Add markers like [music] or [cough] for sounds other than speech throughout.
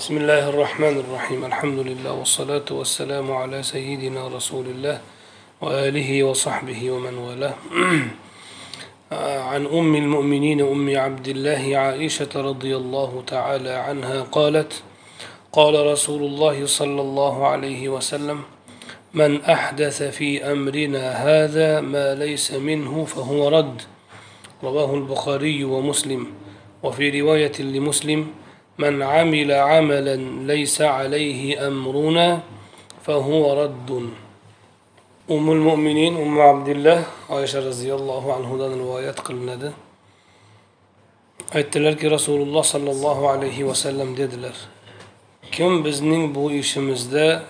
بسم الله الرحمن الرحيم الحمد لله والصلاة والسلام على سيدنا رسول الله وآله وصحبه ومن والاه عن أم المؤمنين أم عبد الله عائشة رضي الله تعالى عنها قالت قال رسول الله صلى الله عليه وسلم من أحدث في أمرنا هذا ما ليس منه فهو رد رواه البخاري ومسلم وفي رواية لمسلم من عمل عملا ليس عليه أمرنا فهو رد أم المؤمنين أم عبد الله عائشة رضي الله عنهdan rivoyat qilinadi aytdilarki rasululloh sollallohu alayhi vasallam dedilar kim bizning bu ishimizda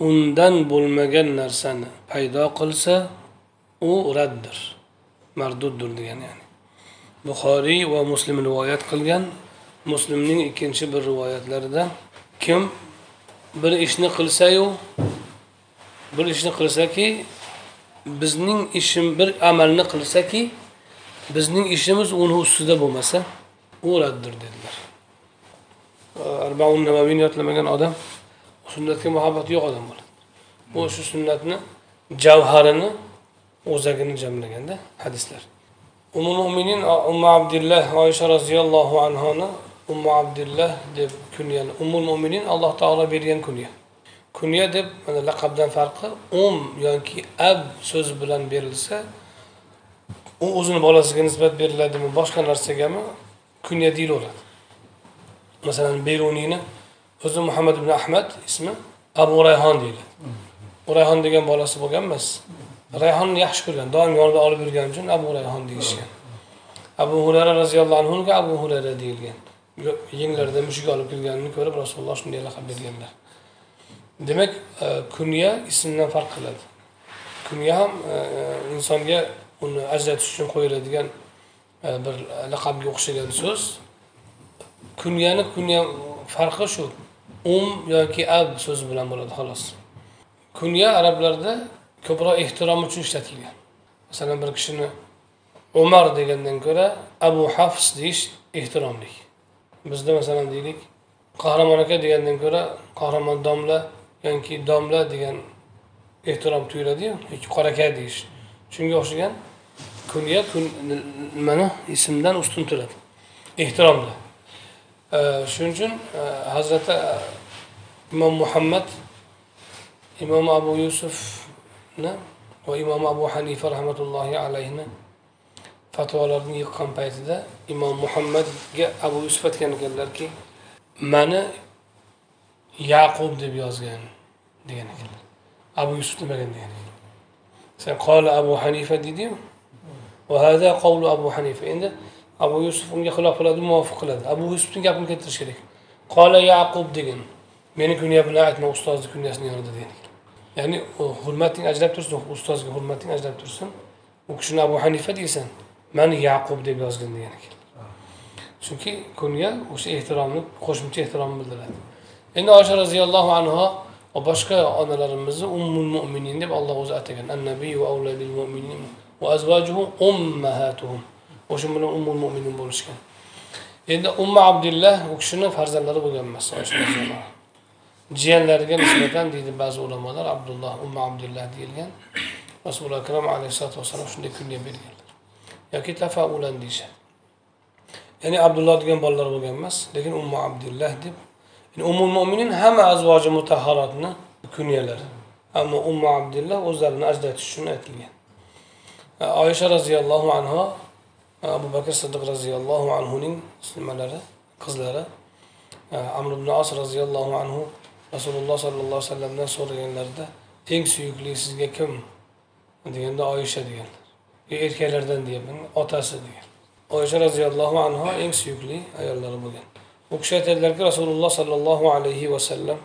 undan bo'lmagan narsani paydo qilsa u raddir marduddir degan ya'ni buxoriy va muslim rivoyat qilgan Muslimning ikkinchi bir rivoyatlarida kim bir ishni qilsayu bir ishni qilsaki bizning ishim bir amalni qilsaki bizning ishimiz uni ustida bo'lmasa u raddir dedilar. Arbaun navaviyni yodlamagan odam sunnatga muhabbati yo'q odam bo'ladi. U shu sunnatni javharini o'zagini jamlaganda hadislar. Umi mo'minin umma abdullah oysha roziyallohu anhoni ummu abdullah deb kunyani ummul mo'minin alloh taolo bergan kunya kunya deb mana laqabdan farqi um yoki ab so'zi bilan berilsa u o'zini bolasiga nisbat beriladimi boshqa narsagami kunya deyilaveradi masalan beruniyni o'zi muhammad ibn ahmad ismi abu rayhon deyiladi u rayhon degan bolasi bo'lgan emas. Rayhonni yaxshi ko'rgan doim yonida olib yurgani uchun abu rayhon deyishgan. Abu hurayra roziyallohu anhuga abu hurayra deyilgan. Yenglarida mushuk olib kelganini ko'rib rasululloh shunday laqab berganlar demak e, kunya ismdan farq qiladi. Kunya ham e, e, insonga uni ajratish uchun qo'yiladigan bir laqabga o'xshagan so'z. Kunyani kunya farqi shu um yoki ab so'zi bilan bo'ladi xolos. Kunya arablarda ko'proq ehtirom uchun ishlatilgan. Masalan bir kishini umar degandan ko'ra abu hafs deyish ehtiromli bizda masalan deylik qahramon aka degandan ko'ra qahramon domla yoki domla degan ehtirom tuyuladiyu yoki qora aka deyish. Shunga o'xshagan kunya nimani ismdan ustun turadi. Ehtiromda. Shuning uchun e, hazrati e, imom muhammad imom abu yusufni va imom abu hanifa rahmatullohi alayhini fatvolarni yiqqan paytida imom muhammadga abu yusuf aytgan ekanlarki mani yaqub deb yozgan degan ekanlar abu yusuf demagan degan sen qola abu hanifa deydiyu qavlu abu hanifa. Endi abu yusuf unga xilof qiladi muvofiq qiladi. Abu yusufni gapini keltirish kerak. Qola yaqub degin. Meni kunya bilan aytma ustozni kunyasini yonida degan ya'ni hurmating ajrab tursin ustozga hurmating ajrab tursin. U kishini abu hanifa deysan. Mani yaqub deb yozgin degan ekan chunki kunga o'sha ehtiromni qo'shimcha ehtiromni bildiradi endi osha roziyallohu anhu va boshqa onalarimizni ummul mo'minin deb alloh o'zi atagan va va ummahatuhum o'sha bilan ummul mo'minin bo'lishgan endi umma abdullah u kishini farzandlari bo'lgan emas jiyanlariga nisbatan deydi ba'zi ulamolar abdulloh umma abdullah deyilgan rasuli akram alayhisalotu vassalom shunday kunga bergan yoki tafaulan deyishadi. Ya'ni abdulloh degan bolalar bo'lgan emas lekin ummu abdullah deb umul mo'minin hamma azvoji mutahharotni kunyalari. Ammo ummu abdulloh o'zlarini ajratish uchun aytilgan. E, oysha roziyallohu anhu e, abu bakr siddiq roziyallohu anhuning nimalari qizlari e, amr ibn os roziyallohu anhu rasululloh sollallohu alayhi vasallamdan so'raganlarida eng suyukli sizga kim? deganda oysha deganlar erkaklardan deyapman otasi degan. Oysha roziyallohu anhu eng suyukli ayollari bo'lgan. U kishi aytadilarki rasululloh sollallohu alayhi vasallam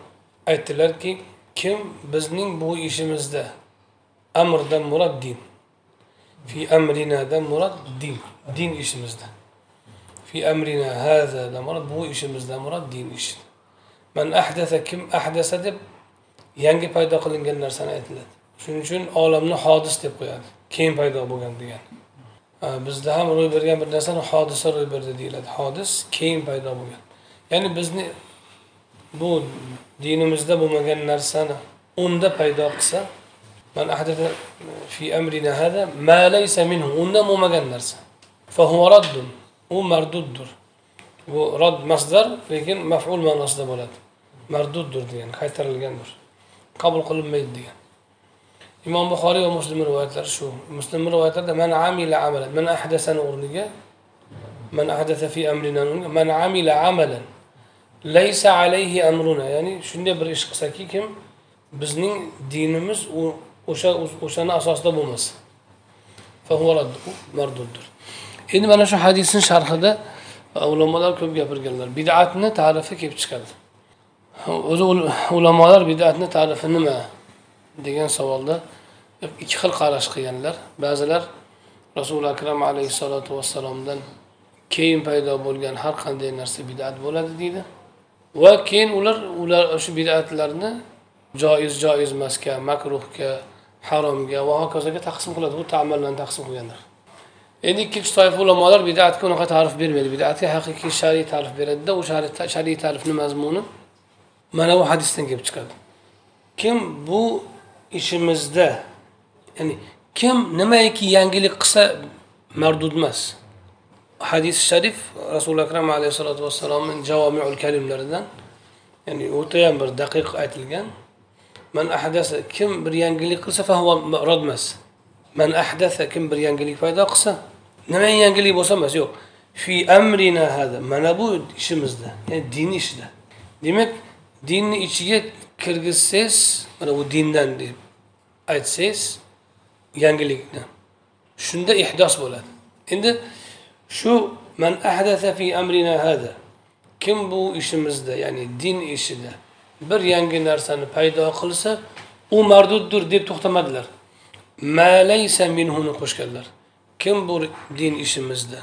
aytdilarki kim bizning bu ishimizda amrdan murad din fi amrinadan murad din din ishimizda. Fi amrina hazadan murad bu ishimizdan murod din ishi man ahdasa kim ahdasa deb yangi paydo qilingan narsani aytiladi shuning uchun olamni hodis deb qo'yadi. Keyin paydo bo'lgan degan. Bizda ham ro'y bergan bir narsani hodisa ro'y berdi deyiladi. Hodis keyin paydo bo'lgan. Ya'ni bizni bu dinimizda bo'lmagan narsani unda paydo qilsa man ahdatha fi amrina hada ma laysa minhu undan bo'lmagan narsa. Fahuva raddun u marduddur. Bu rad masdar lekin maf'ul ma'nosida bo'ladi. Marduddur degan qaytarilgandir. Qabul qilinmaydi degan. Imom buxoriy va muslim rivoyatlari shu. Muslim rivoyatlarida man amila amalan man ahdasani o'rniga man ahdasa fi amrina man amila amalan laysa alayhi amruna. Ya'ni shunday bir ish qilsaki kim? Bizning dinimiz u o'sha o'shani asosida bo'lmasa marduddir endi mana shu hadisni sharhida e, ulamolar ko'p gapirganlar. Bidatni tarifi kelib chiqadi. O'zi ulamolar bidatni tarifi nima? Degan savolda ikki xil qarash qilganlar. Ba'zilar rasuli akram alayhissalotu vassalomdan keyin paydo bo'lgan har qanday narsa bidat bo'ladi deydi. Va keyin ular ular shu bidatlarni joiz joiz emasga makruhga haromga va hokazoga taqsim qiladi. Bu tamallarni taqsim qilganlar. Endi ikkinchi toifa ulamolar bidatga unaqa ta'rif bermaydi. Bidatga haqiqiy shar'iy ta'rif beradida u shar'iy ta'rifni mazmuni mana bu hadisdan kelib chiqadi. Kim bu ishimizda ya'ni kim nimaiki yangilik qilsa mardud emas. Hadis sharif rasuli akram alayhissalotu vassalomni javomiul kalimlaridan ya'ni o'tayam bir daqiq aytilgan. Man ahdasa kim bir yangilik qilsa rad emas. Man ahdasa kim bir yangilik paydo qilsa nima yangilik bo'lsa emas. Yo'q. Fi amrina hada mana bu ishimizda ya'ni din ishida. Demak dinni ichiga kirgizsangiz mana bu dindan deb aytsangiz yangilikni shunda ihdos bo'ladi. Endi shu man ahdasa fi amrina hada. Kim bu ishimizda ya'ni din ishida bir yangi narsani paydo qilsa u marduddir deb to'xtamadilar. Malaysa minhuni qo'shganlar. Kim bu din ishimizda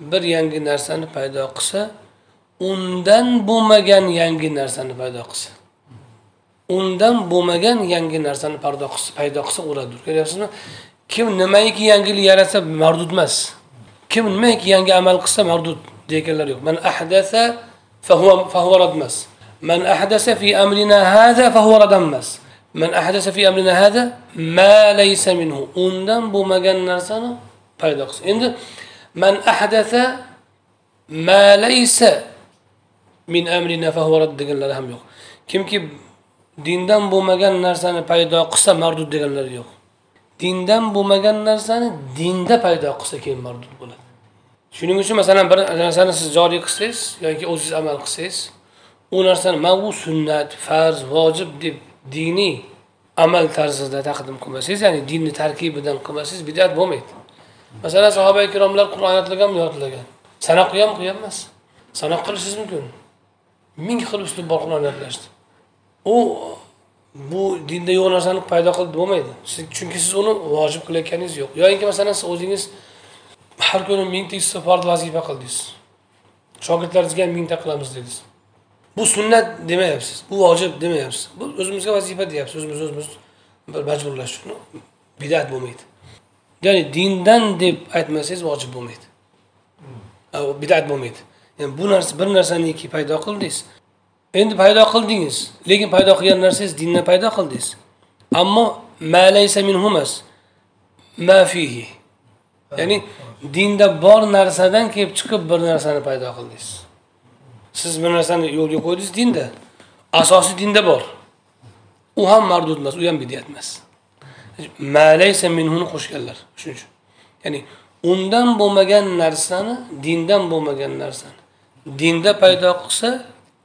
bir yangi narsani paydo qilsa undan bo'lmagan yangi narsani paydo qilsa. Undan bo'lmagan yangi narsani paydo qilsa paydo qilsa uradir ko'ryapsizmi kim nimaiki yangilik yaratsa mardud emas kim nimaiki yangi amal qilsa mardud deganlar yo'q man ahdasa fahuva emas man ahdasa fi amrina hada fahuva emas man ahdasa fi amrina hada ma laysa minhu undan bo'lmagan narsani paydo qilsa endi man ahdasa ma laysa min amrina fahuva rad deganlar ham yo'q kimki dindan bo'lmagan narsani paydo qilsa mardud deganlar yo'q. Dindan bo'lmagan narsani dinda paydo qilsa keyin mardud bo'ladi. Shuning uchun masalan bir narsani siz joriy qilsangiz yoki o'zingiz amal qilsangiz u narsani man bu sunnat farz vojib deb diniy amal tarzida taqdim qilmasangiz ya'ni dinni tarkibidan qilmasangiz bidat bo'lmaydi. Masalan sahoba ikromlar qur'on yodlaganmi yodlagan. Sanoq qilganmi qilgan emas sanoq qilishingiz mumkin. Ming xil uslub bor qur'on yodlashni u bu dinda yo'q narsani paydo qilib bo'lmaydi. Chunki siz uni vojib qilayotganingiz yo'q. Yoinki masalan siz o'zingiz har kuni mingta istig'for vazifa qildingiz. Shogirdlaringizga ham mingta qilamiz dedingiz. Bu sunnat demayapsiz. Bu vojib demayapsiz. Bu o'zimizga vazifa deyapsiz. O'zimiz o'zimiz bir majburlash uchun. Bidat bo'lmaydi. Ya'ni dindan deb aytmasangiz vojib bo'lmaydi. Bidat bo'lmaydi. Ya'ni bu narsa bir narsaniki paydo qildingiz endi paydo qildingiz. Lekin paydo qilgan narsangiz dindan paydo qildingiz. Ammo malaysa minhu emas. Ma fihi. Ya'ni dinda bor narsadan kelib chiqib bir narsani paydo qildingiz. Siz bir narsani yo'lga qo'ydingiz dinda. Asosi dinda bor. U ham mardud emas u ham bidyat emas. Malaysa minhuni qo'shganlar shuning uchun. Ya'ni undan bo'lmagan narsani dindan bo'lmagan narsani dinda paydo qilsa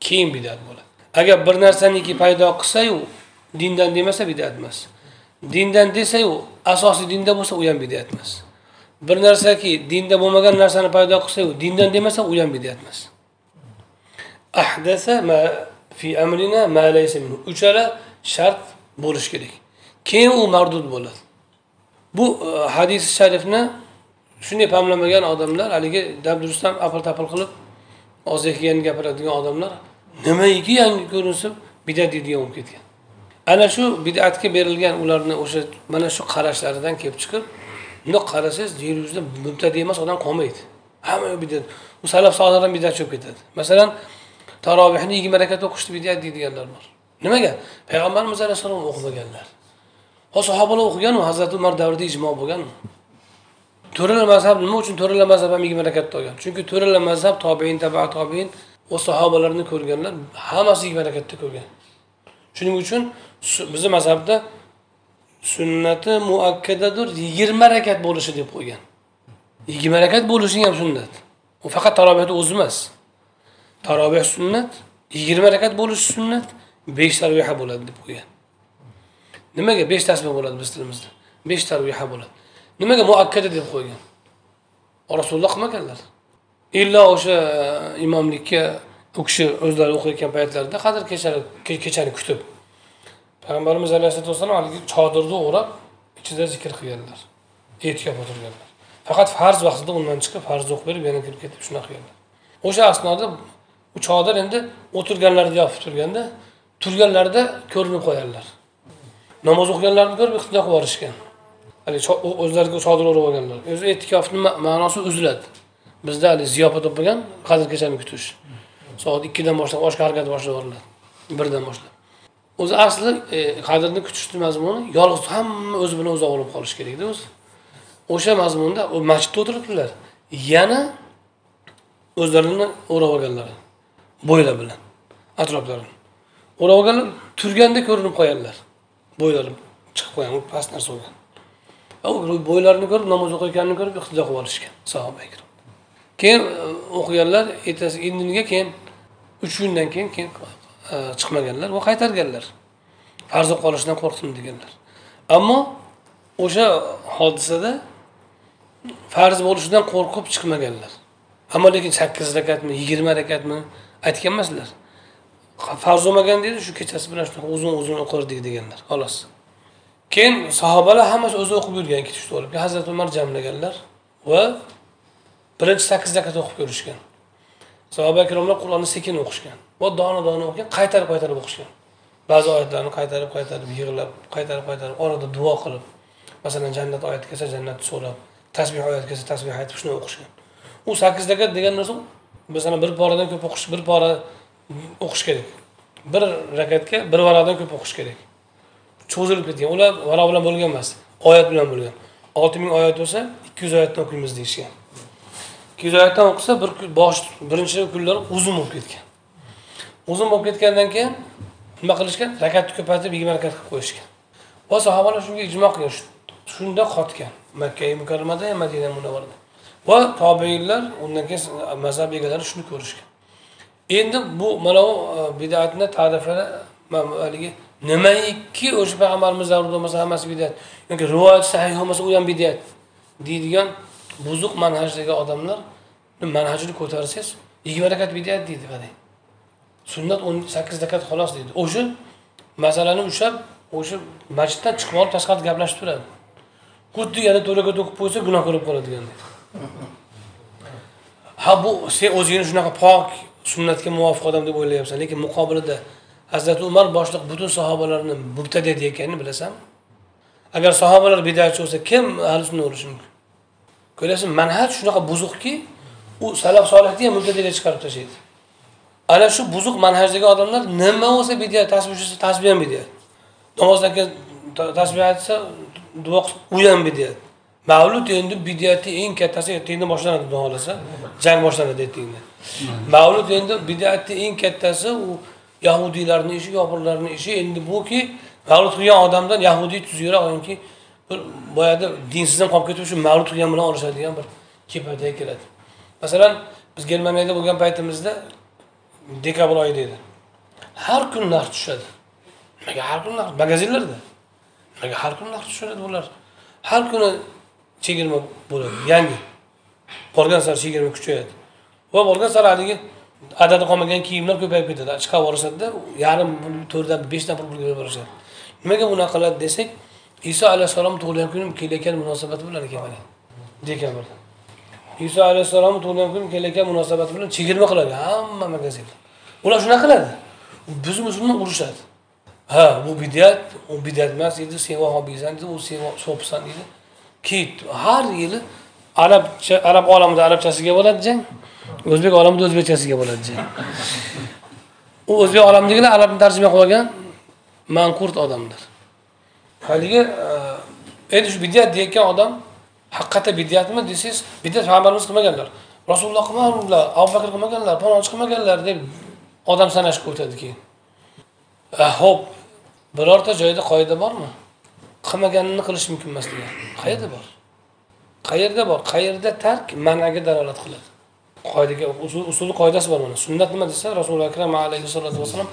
keyin bidat bo'ladi. Agar bir narsaniki paydo qilsayu dindan demasa bidat emas. Dindan desayu asosiy dinda bo'lsa u ham bidat emas. Bir narsaki dinda bo'lmagan narsani paydo qilsayu dindan demasa u ham bidat emas. Ahdasa ma fi amrina ma laysa minhu. Uchala shart bo'lishi kerak. Keyin u mardud bo'ladi. Bu e, hadis sharifni shunday pamlamagan odamlar haligi dabdurustdan apil tapil qilib og'ziga kelganini gapiradigan odamlar nimaiki yangi ko'rinsin bidat deydigan bo'lib ketgan. Ana shu bidatga berilgan ularni o'sha mana shu qarashlaridan kelib chiqib bundoq qarasangiz yer yuzida mubtadi emas odam qolmaydi. Hamma bidat. U salaf solihdan bidatchi bo'lib ketadi. Masalan tarovehni yigirma rakat o'qishni bidat deydiganlar bor. Nimaga? Payg'ambarimiz alayhissalom o'qimaganlar. Ho sahobalar o'qiganu hazrati umar davrida ijmo bo'lgan to'rala mazhab nima uchun to'rala mazhab ham yigirma rakatda olgan chunki to'rala mazhab tobein taba tobein u sahobalarni ko'rganlar hammasi barakatda ko'rgan. Shuning uchun bizni mazhabda sunnati muakkadadir yigirma rakat bo'lishi deb qo'ygan. Yigirma rakat bo'lishi ham sunnat. U faqat tarobehni o'zi emas. Taroveh sunnat yigirma rakat bo'lishi sunnat besh tarviha bo'ladi deb qo'ygan. Nimaga besh tasbeh bo'ladi biz tilimizda? Besh tarviha bo'ladi. Nimaga muakkada deb qo'ygan? Rasululloh qilmaganlar. Illo o'sha imomlikka u kishi o'zlari o'qiyotgan paytlarida qadr kechani kutib. Payg'ambarimiz alayhisalotu vassalom haligi chodirni o'rab ichida zikr qilganlar e'tikof o'tirganlar faqat farz vaqtida undan chiqib farz o'qib berib yana kirib ketib shunaqa qilganlar. O'sha asnoda u chodir endi o'tirganlarida yopib turganda turganlarida ko'rinib qolganlar namoz o'qiganlarni ko'rib iqtido qilib yuborishgan haligi o'zlariga chodir o'rab olganlar. O'zi e'tikofni ma'nosi uziladi. Bizda haligi ziyofat bo'lgan qadr kechani kutish. Soat ikkidan boshlab oshga harakat boshlab yuboriladi. Birdan boshlab. O'zi asli e, qadrni kutishni mazmuni yolg'iz hamma o'zi bilan o'zi ovlab qolish kerakda o'zi. O'sha mazmunda u masjidda o'tiribdilar. Yana o'zlarini o'rab olganlari bo'ylar bilan atroflarini. O'rab olganlar turganda ko'rinib qolganlar bo'ylari chiqib qo'ygan past narsa bo'lgan. Bo'ylarini ko'rib namoz o'qiyotganini ko'rib iqtido qilib olishgan sahoba ikrom keyin e, o'qiganlar ertasi indiniga keyin uch kundan keyin keyin e, chiqmaganlar va qaytarganlar. Farz qolishidan qo'rqdim deganlar. Ammo o'sha hodisada farz bo'lishidan qo'rqib chiqmaganlar. Ammo lekin sakkiz rakatmi yigirma rakatmi aytgan emaslar. Farz bo'lmagan deydi shu kechasi bilan shunaqa uzun uzun o'qirdik deganlar xolos. Keyin sahobalar hammasi o'zi o'qib yurgan ikkita uchta bo'lib hazrati umar jamlaganlar va birinchi sakkiz rakat o'qib ko'rishgan. Sahoba ikromlar qur'onni sekin o'qishgan. Va dona dona o'qigan qaytarib qaytarib o'qishgan. Ba'zi oyatlarni qaytarib qaytarib yig'lab qaytarib qaytarib orada duo qilib masalan jannat oyati kelsa jannatni so'rab tasbeh oyati kelsa tasbeh aytib shuni o'qishgan. U sakkiz rakat degan narsa masalan bir poradan ko'p o'qish bir pora o'qish kerak. Bir rakatga bir varaqdan ko'p o'qish kerak. Cho'zilib ketgan. Ular varaq bilan bo'lgan emas oyat bilan bo'lgan. Olti ming oyat bo'lsa ikki yuz oyatdan o'qiymiz deyishgan. Ikki yuz oyatdan o'qisa bir bosh birinchi kunlar uzun bo'lib ketgan. Uzun bo'lib ketgandan keyin nima qilishgan? Rakatni ko'paytirib yigirma rakat qilib qo'yishgan. Va sahobalar shunga ijmo qilgan shunda qotgan. Makka mukarramada ham madina munavvarada. Va tobeinlar undan keyin mazhab egalari shuni ko'rishgan. Endi bu mana bu e, bidatni ta'rifini haligi nimaiki o'sha payg'ambarimiz davrida bo'lmasa hammasi bidat. Yoki rivoyat sahih bo'lmasa u ham bidat deydigan buzuq manhajdagi odamlar manhajini ko'tarsangiz yigirma rakat bidat deydi qarang sunnat o'n sakkiz rakat xolos deydi. O'sha masalani ushlab o'sha masjiddan chiqib olib tashqarida gaplashib turadi. Xuddi yana to'laga rakat qo'ysa gunoh ko'rib qoladigandek ha bu sen o'zingni shunaqa pok sunnatga muvofiq odam deb o'ylayapsan lekin muqobilida hazrati umar boshliq butun sahobalarni mubtada deyotganini bilasanmi agar sahobalar bidatchi bo'lsa kim ahli sunna bo'lishi mumkin? Ko'ryapsan manhaj shunaqa buzuqki u salaf solihni ham mubtadaga chiqarib tashlaydi ana shu buzuq manhajdagi odamlar nima bo'lsa bidat tasbih ushlasa tasbih ham bidat namozdan keyin tasbih aytsa duo u ham bidat mavlud endi bidatni eng kattasi ertangdan boshlanadi xudo xohlasa jang boshlanadi ertangda mavlud endi bidatni eng kattasi u yahudiylarni ishi yopirlarni ishi endi buki mavlud qilgan odamdan yahudiy tuzukroq yoki bir boyagi dinsizdan qolib ketib shu mag'lub qilgan bilan olishadigan bir kepaytaga keladi. Masalan biz germaniyada bo'lgan paytimizda dekabr oyida edi. Har kuni narx tushadi. Nimaga har kuni narx? Magazinlarda. Nimaga har kuni narx tushadi bular? Har kuni chegirma bo'ladi yangi. Borgan sari chegirma kuchayadi. Va borgan sari haligi adadi qolmagan kiyimlar ko'payib ketadi. Chiqarib yuborishadida yarim pul to'rtdan beshdan pul pulga berishadi nimaga bunaqa qiladi desak iso alayhissalom tug'ilgan kuni kelayotgan munosabati bilan ekan mana dekabrda iso alayhissalom tug'ilgan kuni kelayotgan munosabati bilan chegirma qiladi. Hamma magazin ular shunaqa qiladi. Biz musulmon urushadi. Ha bu bidat u bidat emas deydi sen vahobiysan deydi u sen so'pisan deydi keyin har yili arabcha arab olamida arabchasiga bo'ladi jang. O'zbek olamida o'zbekchasiga bo'ladi jang. U o'zbek olamidagilar arabni tarjima qilib olgan manqurt odamlar haligi endi shu bidyat deyayotgan odam haqiqatda bidyatmi desangiz bidyat payg'ambarimiz qilmaganlar. Rasululloh qilmaganlar abu bakr qilmaganlar palonchi qilmaganlar deb odam sanashga o'tadi keyin. Ho'p birorta joyda qoida bormi? Qilmaganini qilish mumkin emas degan. Qayerda bor? Qayerda bor? Qayerda tark? Ma'naga dalolat qiladi. Qoidaga usuli qoidasi bor mana. Sunnat nima desa rasuli akram alayhissalotu vassalom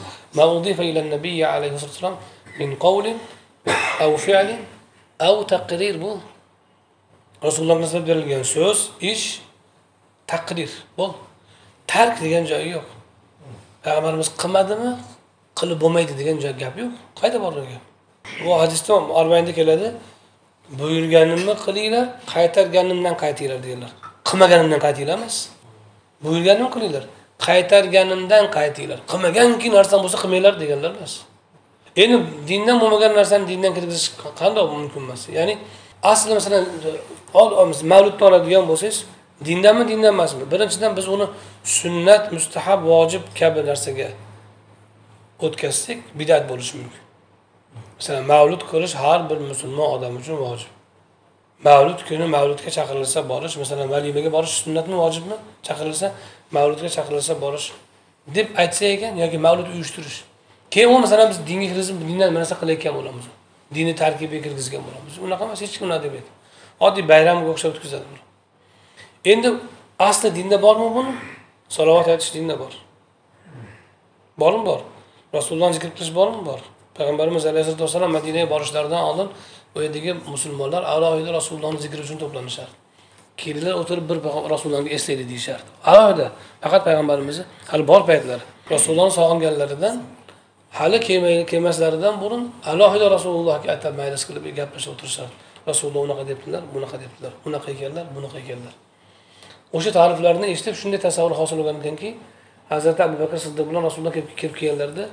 nabiy alayhi vassalom min qavlin av fi'lin av taqrir bu. Rasulullohga nisbat berilgan so'z ish taqrir. Bo'ldi tark degan joyi yo'q. Payg'ambarimiz qilmadimi? Qilib bo'lmaydi degan gap yo'q. Qayerda bor gap? Bu hadisda arbainda keladi. Buyurganimni qilinglar qaytarganimdan qaytinglar deganlar qilmaganimdan qaytinglar emas. Buyurganimni qilinglar qaytarganimdan qaytinglar. Qilmaganki narsam bo'lsa qilmanglar deganlar emas. Endi dindan bo'lmagan narsani dindan kirgizish qandoq mumkin emas? Ya'ni asli masalan mavludni oladigan bo'lsangiz dindanmi dindan emasmi? Birinchidan biz uni sunnat mustahab vojib kabi narsaga o'tkazsak bidat bo'lishi mumkin. Masalan mavlud qilish har bir musulmon odam uchun vojib. Mavlud kuni mavludga chaqirilsa borish masalan valimaga borish sunnatmi vojibmi? Chaqirilsa mavludga chaqirilsa borish deb aytsa ekan yoki mavlud uyushtirish. Keyin u masalan biz dinga kirgizib dindan bir narsa qilayotgan bo'lamiz. Dini tarkibiga kirgizgan bo'lamiz. Unaqa emas hech kim unaqa demaydi oddiy bayramga o'xshab o'tkazadi endi asli dinda bormi buni? Salovat aytish dinda bor. Bormi bor? Rasulullohni zikr qilish bormi bor? Payg'ambarimiz alayhisalotu vassalom madinaga borishlaridan oldin u yerdagi musulmonlar alohida rasulullohni zikri uchun to'planishardi. Kelinglar o'tirib bir rasulullohni eslaydi deyishardi. Alohida faqat payg'ambarimizni hali bor paytlari rasulullohni sog'inganlaridan hali kelmaslaridan burun alohida rasulullohga atab maylis qilib gaplashib o'tirishardi rasululloh unaqa debdilar bunaqa debdilar unaqa ekanlar bunaqa ekanlar. O'sha ta'riflarni eshitib shunday tasavvur hosil bo'lgan ekanki hazrati abu bakr siddiq bilan rasululloh kelib kelganlarida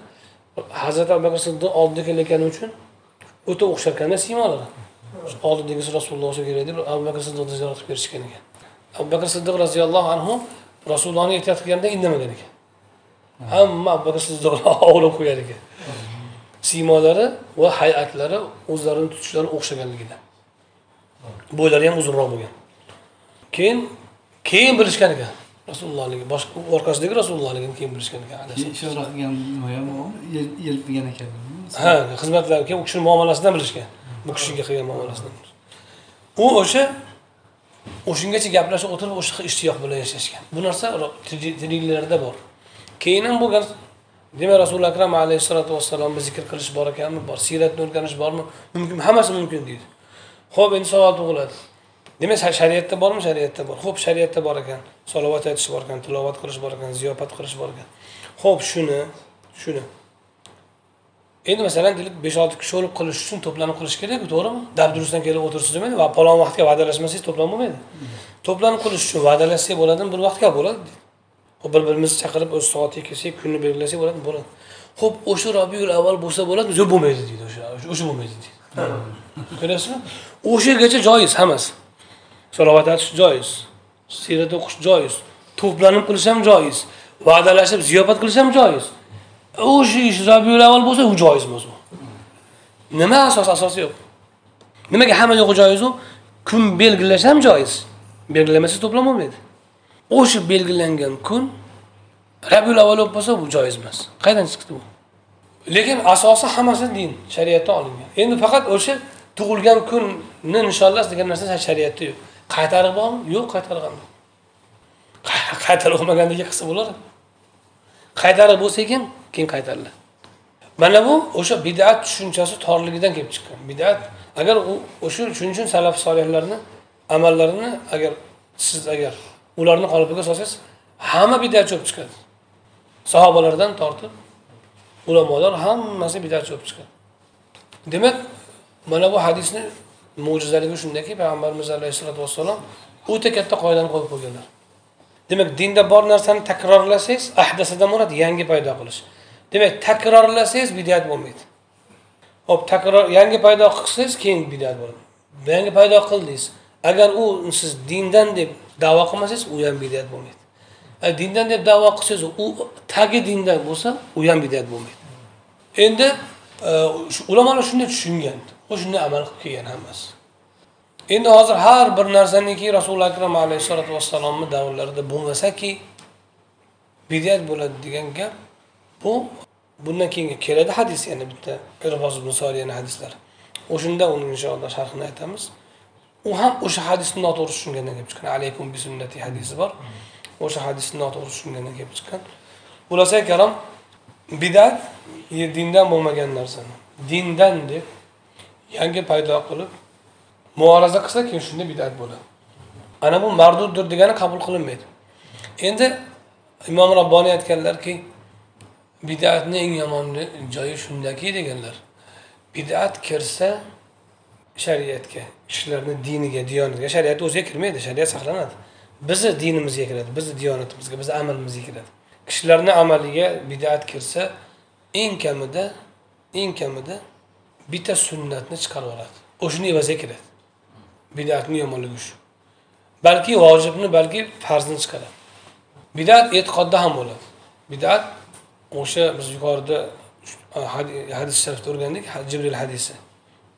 hazrati abu bakr siddiq oldida kelayotgani uchun o'ta o'xshar ekanda siymolari oldidagisi rasululloh bo'lsa kerak deb abu bakr siddiqni ziyorat qilib berishgan ekan. Abu bakr siddiq roziyallohu anhu rasulullohni ehtiyot qilganda indamagan ekan. Hamma abu bakr siddiqni ovlab qo'yar ekan. Siymolari va hay'atlari o'zlarini tutishlari o'xshaganligidan bo'ylari ham uzunroq bo'lgan. Keyin keyin bilishgan ekan. Rasulullohligi boshqa orqasidagi rasulullohligini keyin bilishgan ekan. Ishora qilgan ekan. Ha xizmatlar keyin u kishini muomalasidan bilishgan bu kishiga qilgan muomalasidan u o'sha o'shangacha gaplashib o'tirib o'sha ishtiyoq bilan yashashgan. Bu narsa tirikliklarda bor keyin ham bo'lgan demak rasuli akram alayhissalotu vassalomni zikr qilish bor ekanmi? Bor. Siyratni o'rganish bormi? Mumkin hammasi mumkin deydi. Ho'p endi savol tug'iladi. Demak shariatda bormi? Shariatda bor. Ho'p shariatda bor ekan. Salovat aytish bor ekan tilovat qilish bor ekan ziyofat qilish bor ekan. Ho'p shuni shuni. Endi masalan deylik besh olti kishi o'lib qilish uchun to'planib qilish kerakku to'g'rimi? Dabdurustdan kelib o'tirsiz demaydi va palon vaqtga va'dalashmasangiz to'plam bo'lmaydi to'planib qilish uchun va'dalashsak bo'ladimi? Bir vaqtga bo'ladi bir birimizni chaqirib o'z soatiga kelsak kunni belgilasak bo'ladi bo'ladi. Ho'p o'sha robiul avval bo'lsa bo'ladi yo'q bo'lmaydi deydi o'sha o'sha bo'lmaydi deydi. Ko'ryapsizmi? O'shagacha joiz hammasi. Salovat aytish joiz siyrat o'qish joiz to'planib qilish ham joiz va'dalashib ziyofat qilish ham joiz o'sha ish rabiul avval bo'lsa u joiz emas u nima asos asosi yo'q. Nimaga hamma yo'qi joizu kun belgilash ham joiz belgilamasa to'plam bo'lmaydi o'sha belgilangan kun rabiul avval bo'lib bo'lsa bu joiz emas. Qayerdan chiqdi bu? Lekin asosi hammasi din shariatdan olingan. Endi faqat o'sha tug'ilgan kunni nishonlash degan narsa shariatda yo'q. Qaytarib bormi yo'q qaytarib ham qaytarib bo'lmagandagi qilsa bo'lar. Qaytarib bo'lsa ekan keyin qaytariladi. Mana bu o'sha bidat tushunchasi torligidan kelib chiqqan bidat. Agar u o'sha shuning uchun salaf solihlarni amallarini agar siz agar ularni qolipiga solsangiz hamma bidatchi bo'lib chiqadi. Sahobalardan tortib ulamolar hammasi bidatchi bo'lib chiqadi. Demak mana bu hadisni mo'jizaligi shundaki payg'ambarimiz alayhissalotu vassalom o'ta katta qoidani qo'yib qo'yganlar demak dinda bor narsani takrorlasangiz ahdasadan murod yangi paydo qilish. Demak takrorlasangiz bidat bo'lmaydi. Hop takror yangi paydo qilsangiz keyin bidat bo'ladi. Yangi paydo qildingiz. Agar u siz dindan deb davo qilmasangiz u ham bidat bo'lmaydi. Agar dindan deb da'vo qilsangiz u tagi dindan bo'lsa u ham bidat bo'lmaydi. Endi e, ulamolar shunday tushungan. Va shunday amal qilib kelgan hammasi. Endi hozir har bir narsaniki rasuli akram alayhissalotu vassalomni davrlarida bo'lmasaki bidat bo'ladi degan gap bu bundan keyin keladi hadis yana bitta irboz ibn soliyani hadislari. O'shanda uni inshaalloh sharhini aytamiz. U ham o'sha hadisni noto'g'ri tushungandan kelib chiqqan. Alaykum bi sunnati hadisi bor. O'sha hadisni noto'g'ri tushungandan kelib chiqqan. Xulosai kalom bidat dindan bo'lmagan narsani. Dindan deb yangi paydo qilib muoraza qilsa keyin shunda bidat bo'ladi. Ana bu marduddir degani qabul qilinmaydi. Endi imom robboniy aytganlarki bidatni eng yomon joyi shundaki deganlar. Bidat kirsa shariatga kishilarni diniga diyonatiga shariat o'ziga kirmaydi shariat saqlanadi. Bizni dinimizga kiradi bizni diyonatimizga bizni amalimizga kiradi. Kishilarni amaliga bidat kirsa eng kamida eng kamida bitta sunnatni chiqarib yuboradi o'shani evaziga kiradi. Bidatni yomonligi shu. Balki vojibni balki farzni chiqaradi. Bidat e'tiqodda ham bo'ladi. Bidat o'sha biz yuqorida uh, hadis sharifda o'rgandik jibril hadisi.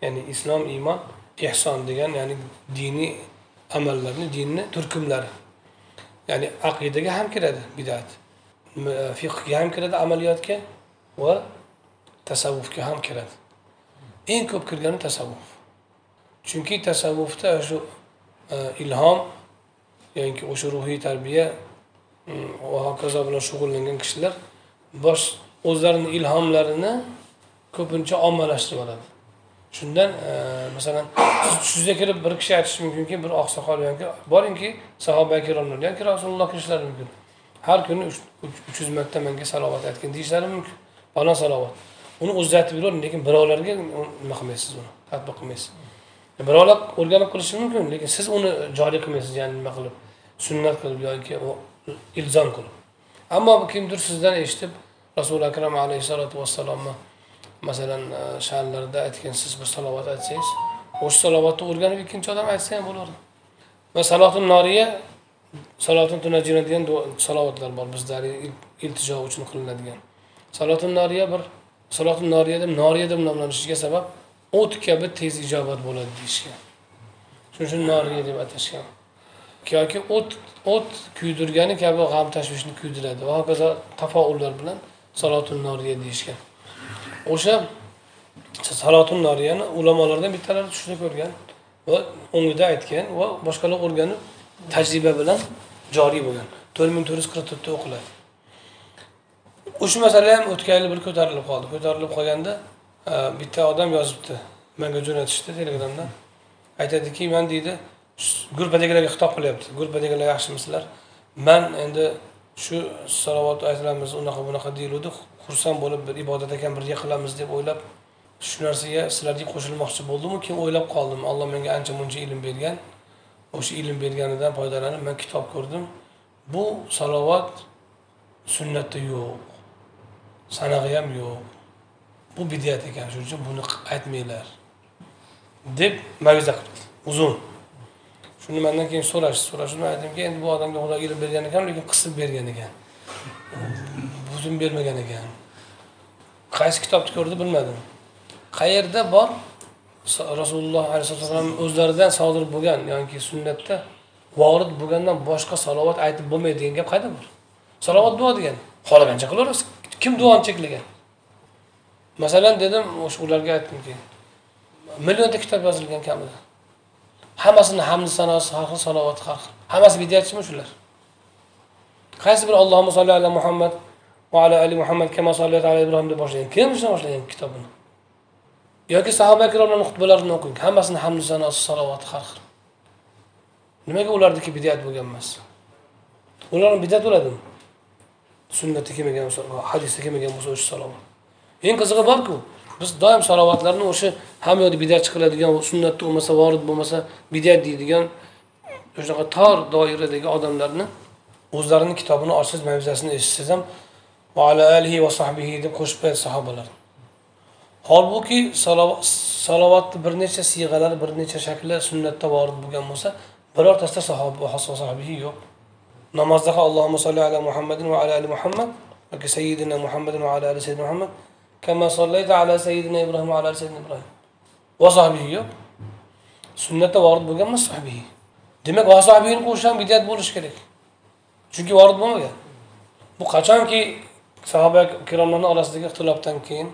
Ya'ni islom iymon ehson degan ya'ni diniy amallarni dinni turkumlari. Ya'ni aqidaga ham kiradi bidat fiqhga ham kiradi amaliyotga va tasavvufga ham kiradi. Eng ko'p kirgani tasavvuf. Chunki tasavvufda shu e, ilhom yoki o'sha ruhiy tarbiya va hokazo bilan shug'ullangan kishilar bosh o'zlarini ilhomlarini ko'pincha ommalashtirib oladi. Shundan e, masalan sizga kirib bir kishi aytishi mumkinki bir oqsoqol yoki boringki sahoba ikromlar yoki rasululloh kirishlari mumkin. Har kuni uch yuz marta menga salovat aytgin deyishlari mumkin. Falon salovat. Uni o'zi aytib yuravering lekin birovlarga nima qilmaysiz uni? Tadbiq qilmaysiz. Birovlar o'rganib qilishi mumkin lekin siz uni joriy qilmaysiz ya'ni nima qilib sunnat qilib yoki ilzom qilib. Ammo kimdir sizdan eshitib rasuli akram alayhissalotu vassalomni masalan e, aytgansiz aytgan siz bir salovat aytsangiz o'sha salovatni o'rganib ikkinchi odam aytsa ham bo'laveradi va salotin noriya salotin tunajina degan salovatlar bor bizda iltijo uchun qilinadigan. Salotin noriya bir salotin noriya deb noriya deb nomlanishiga sabab o't kabi tez ijobat bo'ladi deyishgan. Shuning uchun noriya deb atashgan. Yoki o't o't kuydirgani kabi g'am tashvishni kuydiradi. Va hokazo tafoullar bilan salotin noriya deyishgan. O'sha salotun noriyani ulamolardan bittalari tushida ko'rgan va o'ngida aytgan va boshqalar o'rganib tajriba bilan joriy bo'lgan. to'rt ming to'rt yuz qirq to'rtta o'qiladi. O'sha masala ham o'tgan yili bir ko'tarilib qoldi. Ko'tarilib qolganda e, bitta odam yozibdi. Manga jo'natishdi telegramdan aytadiki man deydi gruppadagilarga xitob qilyapti. Gruppadagilar yaxshimisizlar man endi shu salovat aytilamiz unaqa bunaqa deyiluvdi. Xursand bo'lib bir ibodat ekan birga qilamiz deb o'ylab shu narsaga sizlarga qo'shilmoqchi bo'ldimu keyin o'ylab qoldim. Alloh menga ancha muncha ilm bergan. O'sha ilm berganidan foydalanib man kitob ko'rdim. Bu salovat sunnatda yo'q. Sanag'i ham yo'q. Bu bidyat ekan shuning uchun buni aytmanglar. Deb maviza qilibdi uzun. Shuni mandan keyin so'rashdi. So'rashib man aytdimki endi bu odamga xudo ilm bergan ekan lekin qisib bergan ekan. Buzib bermagan ekan. Qaysi kitobni ko'rdi bilmadim. Qayerda bor? Rasululloh alayhissalom o'zlaridan sodir bo'lgan yoki sunnatda vorid bo'lgandan boshqa salovat aytib bo'lmaydi degan gap qayerda bor? Salovat duo degan. Xohlagancha qilaverasiz kim duoni cheklagan? Masalan dedim o'sha ularga aytdimki millionta kitob yozilgan kamida. Hammasini hamdi sanosi har xil salovati har xil. Hammasi bidatchimi shular? Qaysi bir allohimma solli ala muhammad va ala ali muhammad kama sollat ala ibrohim deb boshlagan. Kim shundan boshlagan kitobini. Yoki sahoba ikromlarni xutbalarini o'qing. Hammasini hamdu sanosi salovati har xil. Nimaga ularniki bidat bo'lgan emas? Ularni bidat bo'ladimi? Sunnatda kelmagan bo'lsa hadisda kelmagan bo'lsa o'sha salovat. Eng qizig'i borku biz doim salovatlarni o'sha hamma yoqda bidat qiladigan sunnatda bo'lmasa vorid bo'lmasa bidat deydigan shunaqa tor doiradagi odamlarni o'zlarini kitobini ochsangiz mavzasini eshitsangiz ham va ala alihi va sahbihi deb qo'shib qo'yadi sahobalar. Holbuki salovatni bir necha siyg'alar bir necha shakli sunnatda vorid bo'lgan bo'lsa birortasida sahoba sahobiy yo'q. Namozda allohumma solli ala muhammadin va ala ali muhammad yoki sayyidina muhammadin va ala ali sayyidina muhammad kama sollayta ala sayyidina ibrohim va ala ali sayyidina ibrohim va sahbihi yo'q. Sunnatda vorid bo'lgan emas sahbihi demak va sahbihini qo'shish ham bidat bo'lishi kerak. Chunki vorid bo'lmagan. Bu qachonki sahoba ikromlarni orasidagi ixtilofdan keyin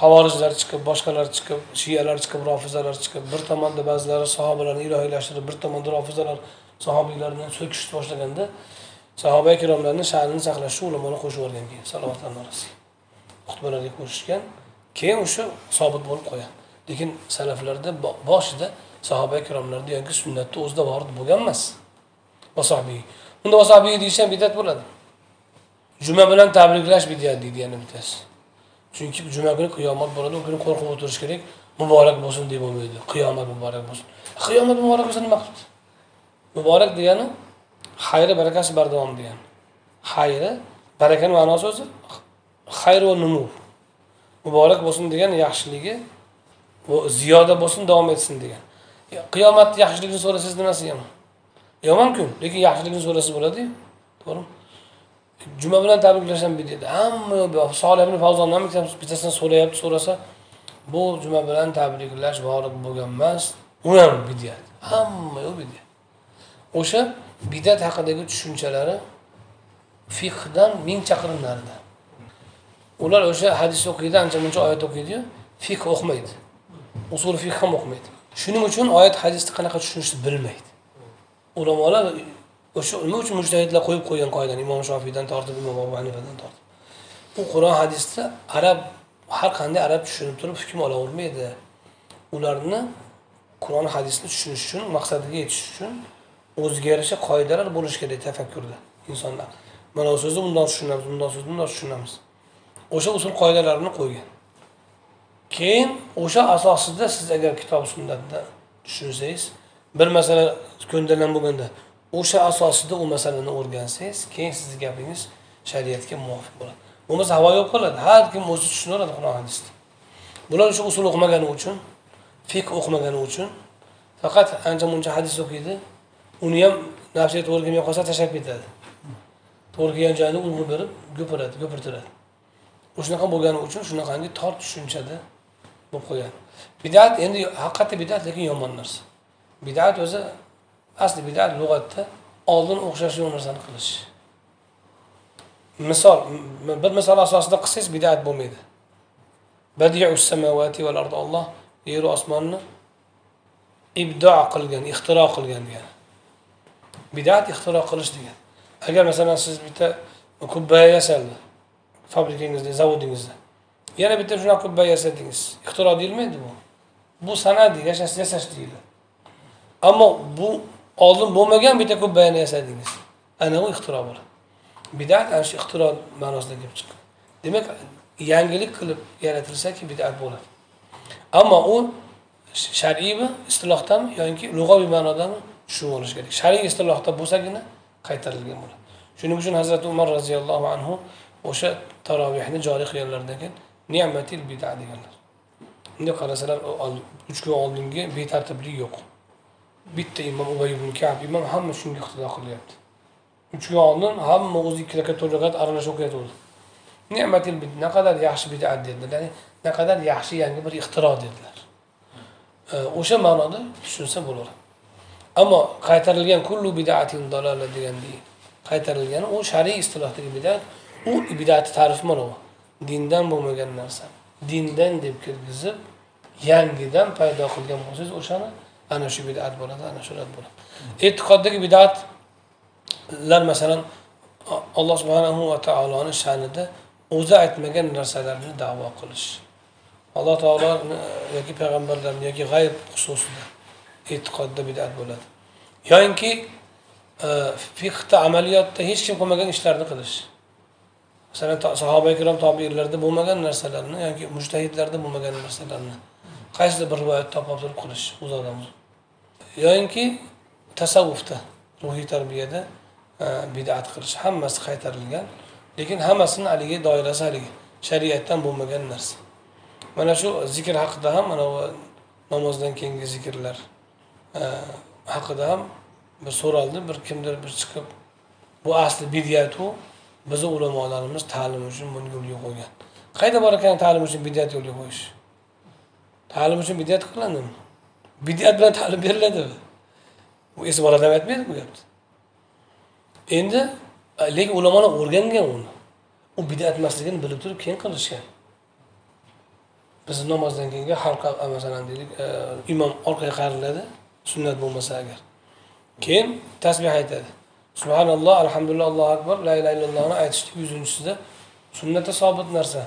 havorijlar chiqib boshqalar chiqib shiyalar chiqib rofizalar chiqib bir tomonda ba'zilari sahobalarni ilohiylashtirib bir tomonda rofizalar sahobiylarni so'kishni boshlaganda sahoba ikromlarni sha'nini saqlashni ulamoni qo'shib yuborgan keyin salovatlarni orasiga xutbalarga qo'shishgan keyin o'sha sobit bo'lib qolgan lekin salaflarda boshida sahoba ikromlarni yoki sunnatni o'zida vorid bo'lgan emas vasobiy. Unda vasobiy deyish ham bidat bo'ladi. Juma bilan tabriklash bidat deydi yana bittasi chunki juma kuni qiyomat bo'ladi u kuni qo'rqib o'tirish kerak. Muborak bo'lsin deb bo'lmaydi qiyomat muborak bo'lsin. Qiyomat muborak bo'lsa nima qilibdi muborak degani xayri barakasi bardavom degani. Xayri barakani ma'nosi o'zi xayr va numu muborak bo'lsin degani yaxshiligi ziyoda bo'lsin davom etsin degan qiyomatni yaxshiligini so'rasangiz nimasi yomon? Yomon kun lekin yaxshiligini so'rasa bo'ladiyu. To'g'rimi? Juma bilan tabriklash ham bidat hamma solih ibn favzon ham bittasidan so'rayapti so'rasa bu juma bilan tabriklash vorid bo'lgan emas u ham bidat hamma yo'q bidat o'sha bidat haqidagi tushunchalari fiqdan ming chaqirim narida ular o'sha hadis o'qiydi ancha muncha oyat o'qiydiyu fiq o'qimaydi usul fiq ham o'qimaydi shuning uchun oyat hadisni qanaqa tushunishni bilmaydi. Ulamolar o'sha nima uchun mujtahidlar qo'yib qo'ygan qoidani imom shofiydan tortib imom abu hanifadan tortib? Bu qur'on hadisda arab har qanday arab tushunib turib hukm olavermaydi ularni qur'on hadisni tushunish uchun maqsadiga yetish uchun o'ziga yarasha qoidalar bo'lishi kerak tafakkurda insonlar. Mana bu so'zni bundoq tushunamiz bundoq so'zni bundoq tushunamiz. O'sha usul qoidalarini qo'ygan. Keyin o'sha asosida siz agar kitob sunnatni tushunsangiz bir masala ko'ndalang bo'lganda o'sha asosida u masalani o'rgansangiz keyin sizni gapingiz shariatga muvofiq bo'ladi. Bo'lmasa havo yo'q qoladi har kim o'zi tushunaveradi qur'on hadisni. Bular o'sha usul o'qimagani uchun fiqh o'qimagani uchun faqat ancha muncha hadis o'qiydi uni ham nafsiga to'g'ri kelmay qolsa tashlab ketadi. To'g'ri kelgan joyini urg'u berib go'piradi go'pirtiradi o'shanaqa bo'lgani uchun shunaqangi tor tushunchada bo'lib qolgan bidat endi haqiqatda bidat lekin yomon narsa. Bidat o'zi asli bidat lug'atda oldin o'xshash yo'q narsani qilish. Misol bir misol asosida qilsangiz bidat bo'lmaydi. Olloh yeru osmonni ibdo qilgan ixtiro qilgan degani bidat ixtiro qilish degan. Agar masalan siz bitta kubba yasaldi fabrikangizda zavodingizda yana bitta shunaqa kubba yasadingiz ixtiro deyilmaydi bu. Bu san'at yashash yasash deyiladi ammo bu oldin bo'lmagan bitta kubbani yasadingiz ana u ixtiro bo'ladi. Bidat ana shu ixtiro ma'nosida kelib chiqqan demak yangilik qilib yaratilsaki bidat bo'ladi. Ammo u shar'iymi istilohdami yoki lug'aviy ma'nodami shu bo'lishi kerak. Shar'iy istilohda bo'lsagina qaytarilgan bo'ladi. Shuning uchun hazrati umar roziyallohu anhu o'sha tarovehni joriy qilganlaridan keyin ni'matil bida deganlar. Bunday qarasalar uch kun oldingi betartiblik yo'q. Bitta imom ubay ibn kab imom hamma shunga iqtido qilyapti. Uch kun oldin hamma o'zi ikki rakat to'rt rakat aralash o'qiyotgandi ne'matil naqadar yaxshi bidat dedilar ya'ni naqadar yaxshi yangi bir ixtiro dedilar. O'sha ma'noda tushunsa bo'laveradi. Ammo qaytarilgan kullu bidatin dalala degandek qaytarilgani u shar'iy istilohdagi bidat u bidati tarifi mana bu dindan bo'lmagan narsa. Dindan deb kirgizib yangidan paydo qilgan bo'lsangiz o'shani ana shu bidat bo'ladi ana shular bo'ladi. E'tiqoddagi bidatlar masalan alloh subhanahu va taoloni sha'nida o'zi aytmagan narsalarni davo qilish. Alloh taoloni yoki payg'ambarlarni yoki g'ayb xususida e'tiqodda bidat bo'ladi. Yoyinki e, fiqda amaliyotda hech kim qilmagan ishlarni qilish. Masalan sahoba ikrom tobiinlarda bo'lmagan narsalarni yoki mujtahidlarda bo'lmagan narsalarni qaysidir bir rivoyat topib turib qilish o'zodan yoyinki tasavvufda ruhiy tarbiyada e, bidat qilish hammasi qaytarilgan lekin hammasini haligi doirasi haligi shariatdan bo'lmagan narsa. Mana shu zikr haqida ham mana bu namozdan keyingi zikrlar e, haqida ham bir so'raldi bir kimdir bir chiqib bu asli bidyatu bizni ulamolarimiz ta'lim uchun buni yo'lga qo'ygan qayerda bor ekan ta'lim uchun bidyat yo'lga qo'yish ta'lim uchun bidyat qilinadimi bidat bilan ta'lim beriladimi bu esi bola odam aytmaydi bu gapni. Endi lekin ulamolar o'rgangan uni. U bidat emasligini bilib turib keyin qilishgan. Bizni namozdan keyingi halqa masalan deylik imom orqaga qayriladi sunnat bo'lmasa agar. Keyin tasbeh aytadi. Subhanalloh alhamdulillah allohu akbar la ilaha illallohni aytishlik yuzinchisida sunnatda sobit narsa.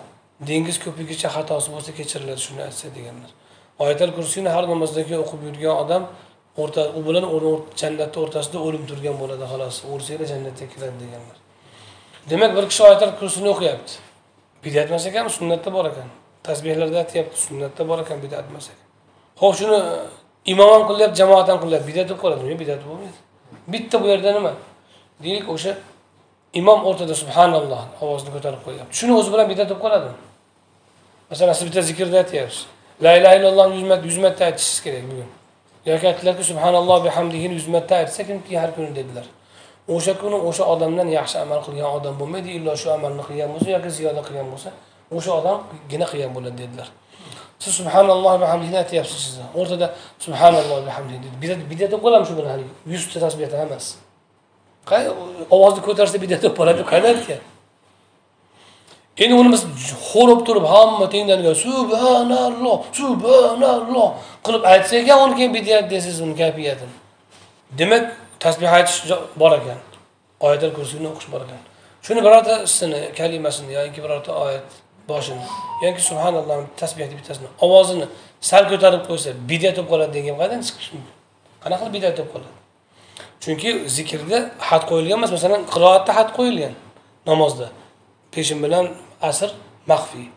Dengiz ko'pigicha xatosi bo'lsa kechiriladi shuni aytsa deganlar. Oyatal kursiyni har namozdagi o'qib yurgan odam o'rta u bilan jannatni o'rtasida o'lim turgan bo'ladi xolos. O'lsanglar jannatga kiradi deganlar. Demak bir kishi oyatal kursini o'qiyapti. Bidat emas ekan sunnatda bor ekan. Tasbehlarda aytyapti sunnatda bor ekan bidat emas ekan. Ho'p shuni e, imom ham qilyapti jamoat ham qilyapti. Bidat bo'lib qoladimi yo'q bidat bo'lmaydi. Bitta bu yerda nima? Deylik o'sha imom o'rtada subhanalloh ovozini ko'tarib qo'yyapti shuni o'zi bilan bidat bo'lib qoladimi? Masalan siz bitta zikrda aytyapsiz. La ilahe illallohni yuz marta yuz marta aytishingiz kerak bugun. Yoki aytdilarki subhanalloh bihamdihini yuz marta aytsa kimki har kuni dedilar. O'sha kuni o'sha odamdan yaxshi amal qilgan odam bo'lmaydi illo shu amalni qilgan bo'lsa yoki ziyoda qilgan bo'lsa o'sha odamgina qilgan bo'ladi dedilar. Siz subhanalloh bihamdihini aytyapsiz siz. O'rtada subhanalloh bihamdihi bidat bidat deb qoladimi shu bilan yuzta tasbehda hammasi ovozni ko'tarsa bidat deb qoladi qayerdan aytgan? Endi uni biz xo'rib turib hamma tengdan subhanalloh subhanalloh qilib aytsa ekan uni keyin bidyat deysiz uni kayfiyatini demak tasbeh aytish bor ekan. Oyatul kursini o'qish bor ekan. Shuni birortasini kalimasini yoki birorta oyat boshini yoki subhanalloh tasbehni bittasini ovozini sal ko'tarib qo'ysa bidyat bo'lib qoladi degan qayerdan chiqishi mumkin? Qanaqa qilib bidat bo'lib qoladi? Chunki zikrda had qo'yilgan emas masalan qiroatda had qo'yilgan namozda. Peshin bilan asr maxfiy.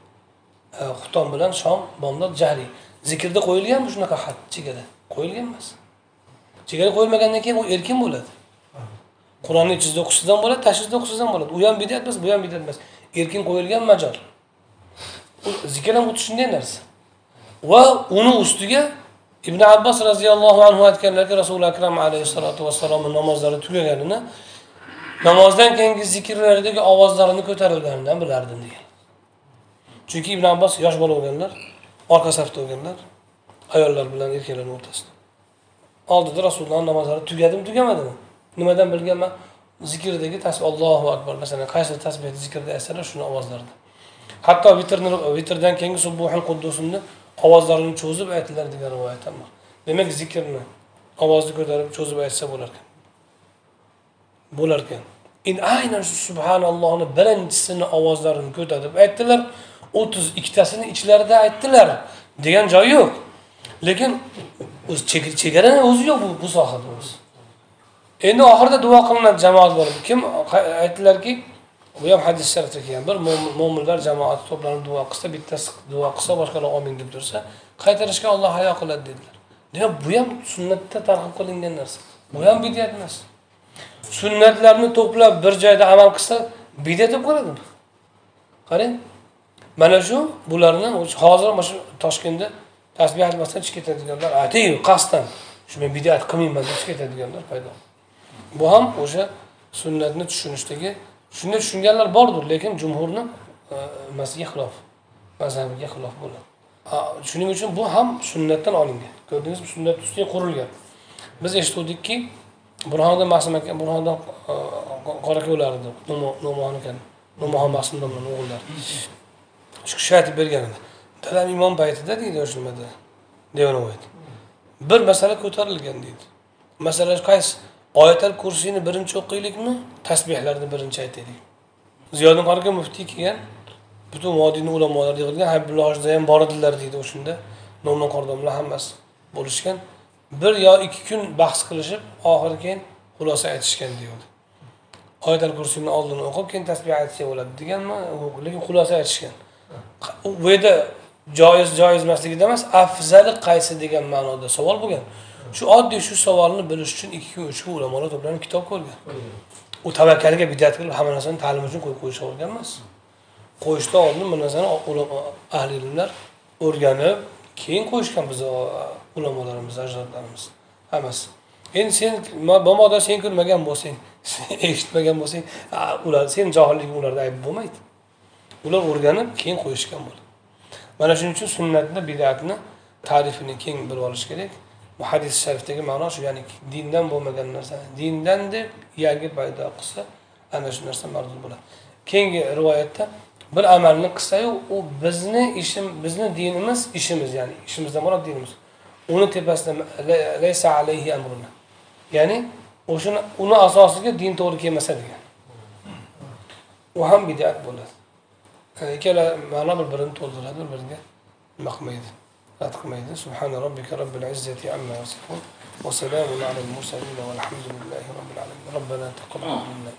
Xuton bilan shom bomdod jahriy zikrda qo'yilganmi shunaqa xat chegara. Qo'yilgan emas. Chegara qo'yilmagandan keyin u erkin bo'ladi. Qur'onni ichida o'qishsiz ham bo'ladi tashizda o'qishsiz ham bo'ladi. U ham bidat emas bu ham bidat emas. Erkin qo'yilgan majol zikr ham xuddi shunday narsa. Va uni ustiga ibn abbos roziyallohu anhu aytganlarki rasuli akram alayhissalotu vassalomni namozlari tugaganini namozdan keyingi zikrlardagi ovozlarini ko'tarilganidan bilardim degan. Chunki ibn abbos yosh bola bo'lganlar orqa safda bo'lganlar ayollar bilan erkaklarni o'rtasida. Oldida rasulullohni namozlari tugadimi tugamadimi? Nimadan bilganman zikrdagi tasbih allohu akbar. Masalan qaysi tasbehni zikrda aytsalar shuni ovozlarida. Hatto vitrni vitrdan keyingi subbuhin quddusini ovozlarini cho'zib aytdilar degan rivoyat ham bor. Demak zikrni ovozni ko'tarib cho'zib aytsa bo'larkan. Bo'larkan. Bo'lar ekan endi aynan shu subhanallohni birinchisini ovozlarini ko'tarib aytdilar o'ttiz ikkitasini ichlarida aytdilar degan joyi yo'q. Lekin o'zi chegarani o'zi yo'q bu, bu sohada o'zi. Endi oxirida duo qilinadi jamoat bo'lib kim aytdilarki bu ham hadis sharifda kelgan. Bir mo'minlar jamoati to'planib duo qilsa bittasi duo qilsa boshqalar omin deb tursa qaytarishga olloh hayo qiladi dedilar. Demak bu ham sunnatda targ'ib qilingan narsa. Bu ham bidat emas sunnatlarni to'plab bir joyda amal qilsa bidat bo'lib qoladimi qarang mana shu bularni hozir mana shu toshkentda tasbeh aytmasdan chiqib ketadiganlar aytayu qasddan shu men bidat qilmayman deb chiqib ketadiganlar paydo. Bu ham o'sha sunnatni tushunishdagi shunday tushunganlar bordir lekin jumhurni e, nimasiga xilof mazhabiga xilof bo'ladi. Shuning uchun bu ham sunnatdan olingan. Ko'rdingizmi sunnat ustiga qurilgan. Biz eshituvdikki burhoniddin masum aka burhoniddin qora akalar edi no'mon ekan. No'mon masim o'g'illari shu kishi aytib bergan edi. Dadam imom paytida deydi o'sha nimada? devanovoyda bir masala ko'tarilgan deydi. Masala qaysi? Oyatal kursiyni birinchi o'qiylikmi? Tasbehlarni birinchi aytaylik. Ziyodin qori muftiy kelgan butun vodiyni ulamolari yig'ilgan habibulla hojida ham bor edilar deydi o'shanda no'mon qordon bilan hammasi bo'lishgan. Bir yo ikki kun bahs qilishib oxiri keyin xulosa aytishgan deydi oyatal kursiyni oldini o'qib keyin tasbeh aytsa bo'ladi deganmi? Lekin xulosa aytishgan. Bu yerda joiz joiz emasligida emas afzali qaysi degan ma'noda savol bo'lgan. Shu oddiy shu savolni bilish uchun ikki kun uch kun ulamolar to'planib kitob ko'rgan. U tavakkalga bidat qilib hamma narsani ta'lim uchun qo'yib qo'yish olgan emas. Qo'yishdan oldin bu narsani ahli ilmlar o'rganib keyin qo'yishgan biz ulamolarimiz ajdodlarimiz hammasi. Endi sen mabodo sen ko'rmagan bo'lsang [laughs] eshitmagan bo'lsang ular sen johilliging ularda ayb bo'lmaydi. Ular o'rganib keyin qo'yishgan bo'ladi. Mana shuning uchun sunnatni bidatni ta'rifini keng bilib olish kerak. Bu hadis sharifdagi ma'no shu ya'ni dindan bo'lmagan narsa dindan deb yangi paydo qilsa ana shu narsa mardud bo'ladi. Keyingi rivoyatda bir amalni qilsayu u bizni ishim bizni dinimiz ishimiz ya'ni ishimizdan murod dinimiz. Uni tepasida la- laysa alayhi amruna ya'ni o'shani uni asosiga din to'g'ri kelmasa degan u ham bidat bo'ladi ikkala ma'no bir birini to'ldiradi bir biriga nima qilmaydi rad qilmaydi subhana robbika robbil izzati amma yasifun va salamun alal mursalin valhamdulillahi robbil alamin robbana taqabbal minna